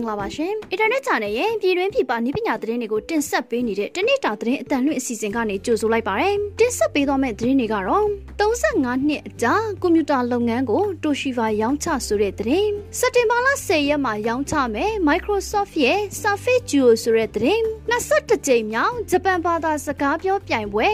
င်္ဂလာပါရှင်။အင်တာနက်ချန်နယ်ရဲ့ပြည်တွင်းပြည်ပနည်းပညာသတင်းတွေကိုတင်ဆက်ပေးနေတဲ့တနေ့တာသတင်းအတန်လွင့်အစီအစဉ်ကနေကြိုဆိုလိုက်ပါရစေ။တင်ဆက်ပေးသွားမယ့်သတင်းတွေကတော့35နှစ်အကြာကွန်ပျူတာလုပ်ငန်းကို Toshiba ရောင်းချဆိုတဲ့သတင်း။စက်တင်ဘာလ10ရက်မှာရောင်းချမယ် Microsoft ရဲ့ Surface Duo ဆိုတဲ့သတင်း။21ကြိမ်မြောက်ဂျပန်ဘာသာစကားပြောပြိုင်ပွဲ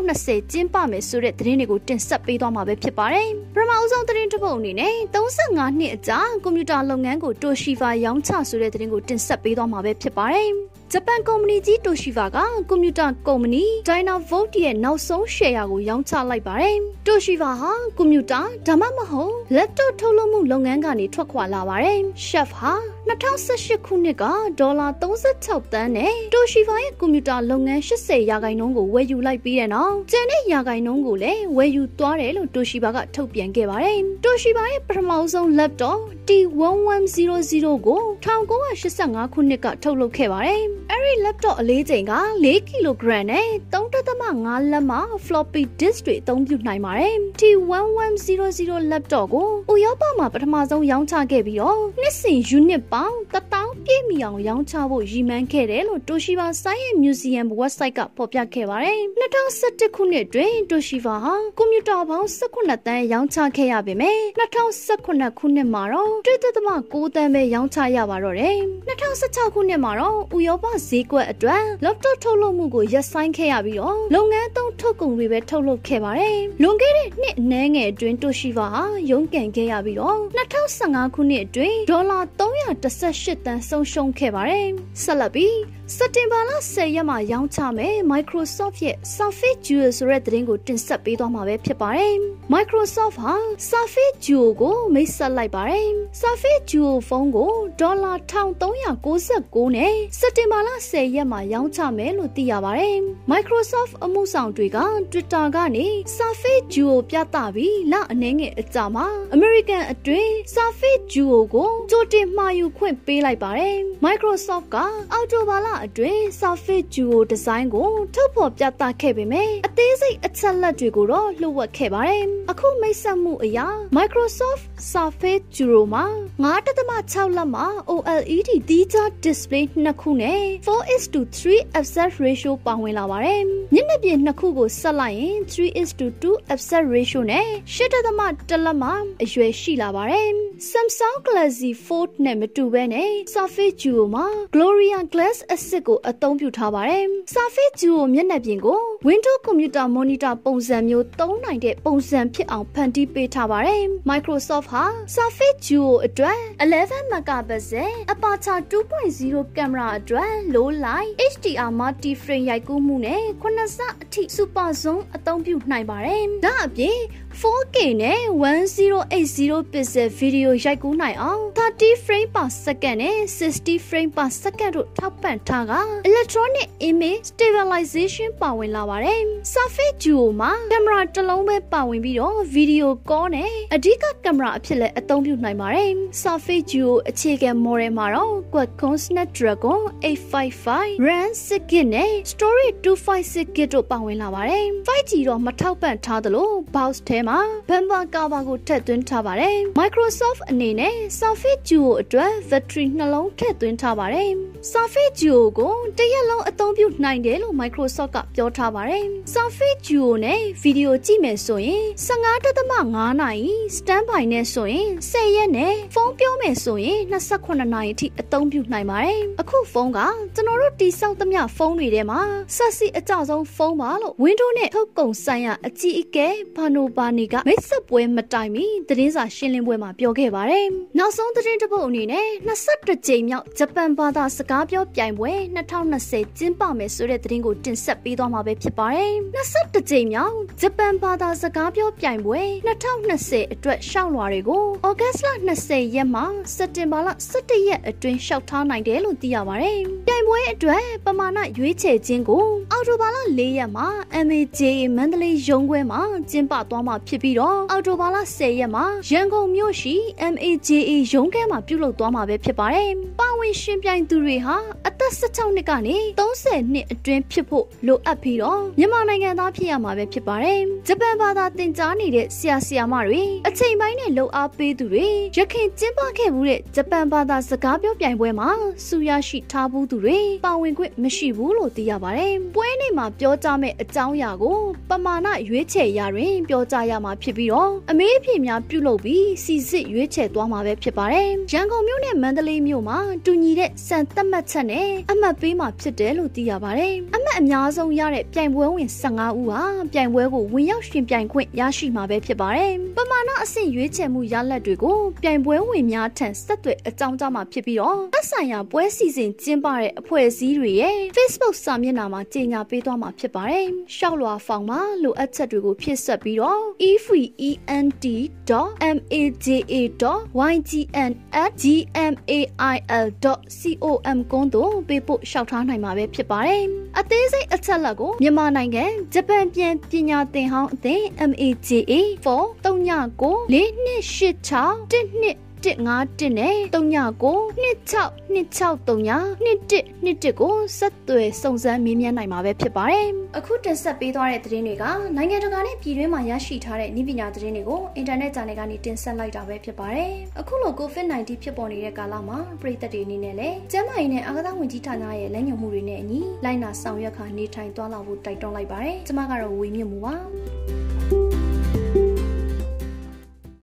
2020ကျင်းပမယ်ဆိုတဲ့သတင်းတွေကိုတင်ဆက်ပေးသွားမှာပဲဖြစ်ပါတယ်။ပထမအဆုံးသတင်းတစ်ပုဒ်အနေနဲ့35နှစ်အကြာကွန်ပျူတာလုပ်ငန်းကို Toshiba ရောင်းချဆိုတဲ့သတင်းကိုတင်ဆက်ပေးသွားမှာပဲဖြစ်ပါတယ်။ဂျပန်ကုမ္ပဏီကြီး Toshiba ကကွန်ပျူတာကုမ္ပဏီ Dynavolt ရဲ့နောက်ဆုံး share ကိုရောင်းချလိုက်ပါတယ်။ Toshiba ဟာကွန်ပျူတာဒါမှမဟုတ် laptop ထုတ်လုပ်မှုလုပ်ငန်းကနေထွက်ခွာလာပါတယ်။ Chef ဟာ2018ခုနှစ်ကဒေါ်လာ36သန်းနဲ့ Toshiba ရဲ့ကွန်ပျူတာလုပ်ငန်း80ရာခိုင်နှုန်းကိုဝယ်ယူလိုက်ပြီးတဲ့နောက်ကျန်တဲ့ရာခိုင်နှုန်းကိုလည်းဝယ်ယူသွားတယ်လို့ Toshiba ကထုတ်ပြန်ခဲ့ပါတယ်။ Toshiba ရဲ့ပထမဆုံး laptop T1100 ကို1985ခုနှစ်ကထုတ်လုပ်ခဲ့ပါတယ်။အဲဒီ laptop အလေးချိန်က4 kg နဲ့3.5လက်မ floppy disk တွေအသုံးပြုနိုင်ပါတယ်။ T1100 laptop ကိုဥရောပမှာပထမဆုံးရောင်းချခဲ့ပြီးတော့နှစ်စဉ် unit ပေါင်း1000 ပြည့်မီအောင်ရောင်းချဖို့ရည်မှန်းခဲ့တယ်လို့ Toshiba Science Museum website ကဖော်ပြခဲ့ပါတယ်။2017ခုနှစ်တွင် Toshiba ဟာကွန်ပျူတာပေါင်း18တန်းရောင်းချခဲ့ရပေမဲ့2018ခုနှစ်မှာတော့1.9တန်းပဲရောင်းချရပါတော့တယ်။2016ခုနှစ်မှာတော့ဥရောပဈေးကွက်အတွက် laptop ထုတ်လုပ်မှုကိုရပ်ဆိုင်းခဲ့ရပြီးတော့လုပ်ငန်းသုံးထုတ်ကုန်တွေပဲထုတ်လုပ်ခဲ့ပါတယ်။လွန်ခဲ့တဲ့နှစ်အနည်းငယ်အတွင်း Toshiba ဟာရုန်းကန်ခဲ့ရပြီးတော့2015ခုနှစ်အတွင်းဒေါ်လာ318တန်းဆုံးရှုံးခဲ့ပါတယ်။ဆက်လက်ပြီးစက်တင်ဘာလ10ရက်မှာရောင်းချမယ် Microsoft ရဲ့ Surface Duo ဆိုတဲ့သတင်းကိုတင်ဆက်ပေးသွားမှာပဲဖြစ်ပါတယ်။ Microsoft ဟာ Surface Duo ကိုမိတ်ဆက်လိုက်ပါတယ်။ Surface Duo ဖုန်းကိုဒေါ်လာ1399နဲ့စက်တင်ဘာလ10ရက်မှာရောင်းချမယ်လို့သိရပါတယ်။ Microsoft အမှုဆောင်တွေက Twitter ကနေ Surface Duo ပြသပြီးလအနှဲငယ်အကြာမှာ American အတွင်း Surface Duo ကိုကြိုတင်မှာယူခွင့်ပေးလိုက်ပါတယ်။ Microsoft ကအောက်တိုဘာလအတွင်း Surface Duo ဒီဇိုင်းကိုထုတ်ဖော်ပြသခဲ့ပေမဲ့အသေးစိတ်အချက်လက်တွေကိုတော့လှုပ်ဝက်ခဲ့ပါတယ်။အခုမိတ်ဆက်မှုအရ Microsoft Surface Duo မှာ9.6လက်မှာ OLED တီးခြား display နှစ်ခုနဲ့4:3 aspect ratio ပါဝင်လာပါတယ်။မျက်နှာပြင်နှစ်ခုကိုဆက်လိုက်ရင်3:2 aspect ratio နဲ့8.1လက်မှာအရွယ်ရှိလာပါတယ်။ Samsung Galaxy Fold နဲ့မတူဘဲနဲ့ Surface Duo မှာ Gloria Glass အစစ်ကိုအသုံးပြုထားပါတယ်။ Surface Duo မျက်နှာပြင်ကို Windows Computer Monitor ပုံစံမျိုးသုံးနိုင်တဲ့ပုံစံဖြစ်အောင်ဖန်တီးပေးထားပါတယ်။ Microsoft ဟာ Surface Duo အတွက်11 megapixel aperture 2.0 ကင်မရာအတွက် low light HDR multi frame ရိုက်ကူးမှုနဲ့9ဆအထိ super zoom အသုံးပြုနိုင်ပါတယ်။ဒါအပြင် 4K နဲ့1080 pixel video ရိုက်ကူးနိုင်အောင်30 frame per second နဲ့60 frame per second တို့ထောက်ပံ့ထားက electronic image stabilization ပါဝင်လာပါတယ်။ Surface Duo မှာကင်မရာတစ်လုံးပဲပါဝင်ပြီးတော့ video call နဲ့အဓိကကင်မရာအဖြစ်လည်းအသုံးပြုနိုင်ပါတယ်။ Surface Duo အခြေခံ model မှာတော့ Qualcomm Snapdragon 855 RAM 6GB နဲ့ storage 256GB တို့ပါဝင်လာပါတယ်။ 5G တော့မထောက်ပံ့ထားသလို box ထဲမှာ bumper cover ကိုထည့်သွင်းထားပါတယ်။ Microsoft အနေနဲ့ Surface Duo အတွက် battery နှလုံးထည့်သွင်းထားပါတယ်။ Surface Duo ကိုတရက်လုံးအသုံးပြုနိုင်တယ်လို့ Microsoft ကပြောထားပါတယ်။ Surface Duo နဲ့ဗီဒီယိုကြည့်မယ်ဆိုရင်15.5နာရီ standby နဲ့ဆိုရင်10ရက်နဲ့ဖုန်းပြောမယ်ဆိုရင်28နာရီအထိအသုံးပြုနိုင်ပါတယ်။အခုဖုန်းကကျွန်တော်တို့တိစောက်သမျှဖုန်းတွေထဲမှာဆက်စီအကြဆုံးဖုန်းပါလို့ Windows နဲ့ထုတ်ကုန်ဆိုင်ရာအကြီးအကဲဘာနိုဘာနီကမိတ်ဆက်ပွဲမတိုင်မီသတင်းစာရှင်းလင်းပွဲမှာပြောခဲ့ပါတယ်။နောက်ဆုံးသတင်းတစ်ပုဒ်အနေနဲ့22ကြိမ်မြောက်ဂျပန်ဘာသာစကားပြောပြိုင်ပွဲ2020ကျင်းပမယ်ဆိုတဲ့သတင်းကိုတင်ဆက်ပေးသွားမှာပဲဖြစ်ပါတယ်။22ကြိမ်မြောက်ဂျပန်ဘာသာစကားပြောပြိုင်ပွဲ2020အတွက်ရှောက်လွှာတွေကိုဩဂတ်လ20ရက်မှစက်တင်ဘာလ17ရက်အတွင်းရှောက်ထားနိုင်တယ်လို့သိရပါတယ်။ပြိုင်ပွဲအတွက်ပမာဏရွေးချယ်ခြင်းကိုအောက်တိုဘာလ4ရက်မှာ MAJA မန္တလေးရုံးခွဲမှာကျင်းပသွားမှာဖြစ်ပြီးတော့အောက်တိုဘာလ10ရက်မှာရန်ကုန်မြို့ရှိ MAJA ရုံးခန်းမှာပြုလုပ်သွားမှာပဲဖြစ်ပါတယ်။ပါဝင်ရှင်ပြိုင်သူတွေဟဟာအသက်16နှစ်ကနေ30နှစ်အတွင်းဖြစ်ဖို့လိုအပ်ပြီးတော့မြန်မာနိုင်ငံသားဖြစ်ရမှာပဲဖြစ်ပါတယ်ဂျပန်ဘာသာသင်ကြားနေတဲ့ဆရာဆရာမတွေအချိန်ပိုင်းနဲ့လှုပ်အားပေးသူတွေရခင်ကျင်းပခဲ့မှုတဲ့ဂျပန်ဘာသာစကားပြောပြိုင်ပွဲမှာစူရရှိထားဘူးသူတွေပါဝင်ခွင့်မရှိဘူးလို့သိရပါတယ်ပွဲနေ့မှာပြောကြားမဲ့အကြောင်းအရာကိုပမာဏရွေးချယ်ရာတွင်ပြောကြားရမှာဖြစ်ပြီးတော့အမေးအဖြေများပြုလုပ်ပြီးစီစစ်ရွေးချယ်သွားမှာပဲဖြစ်ပါတယ်ရန်ကုန်မြို့နဲ့မန္တလေးမြို့မှာတူညီတဲ့စံသတ်မှတ်ချက်နဲ့အမှတ်ပေးမှာဖြစ်တယ်လို့သိရပါတယ်အမှတ်အများဆုံးရတဲ့ပြိုင်ပွဲဝင်15ဦးဟာပြိုင်ပွဲကိုဝင်ရောက်ရှင်ပြိုင်ခွင့်ရရှိမှာပဲဖြစ်ပါတယ်ပမာဏအဆင့်ရွေးချယ်မှုရလဒ်တွေကိုပြိုင်ပွဲဝင်များထံဆက်သွယ်အကြောင်းကြားမှာဖြစ်ပြီးတော့သက်ဆိုင်ရာပွဲစီစဉ်ကျင်းပတဲ့အဖွဲ့အစည်းတွေရဲ့ Facebook စာမျက်နှာမှာကြေညာပေးသွားမှာဖြစ်ပါတယ်။ရှောက်လွာဖောင်မှာလိုအပ်ချက်တွေကိုဖြည့်ဆွတ်ပြီးတော့ efreent.maga.ygn@gmail.com ကုန်းသို့ပေးပို့လျှောက်ထားနိုင်မှာပဲဖြစ်ပါတယ်။အသေးစိတ်အချက်လက်ကိုမြန်မာနိုင်ငံဂျပန်ပြန်ပညာသင်ဟောင်းအသင်း MAGA 4 39 4286 12 151နဲ့39 26 2639 2121ကိုဆက်သွယ်စုံစမ်းမေးမြန်းနိုင်မှာပဲဖြစ်ပါတယ်။အခုတင်ဆက်ပေးသွားတဲ့သတင်းတွေကနိုင်ငံတကာနဲ့ပြည်တွင်းမှာရရှိထားတဲ့နည်းပညာသတင်းတွေကိုအင်တာနက် channel ကနေတင်ဆက်လိုက်တာပဲဖြစ်ပါတယ်။အခုလို COVID-19 ဖြစ်ပေါ်နေတဲ့ကာလမှာပြည်သက်တွေအနေနဲ့လည်းကျန်းမာရေးနဲ့အာသာဝင်ကြီးဌာနရဲ့လက်ညှိုးမှုတွေနဲ့အညီလိုက်နာဆောင်ရွက်ခါနေထိုင်သွားလာဖို့တိုက်တွန်းလိုက်ပါတယ်။ကျွန်မကတော့ဝေမြင့်မှုပါ။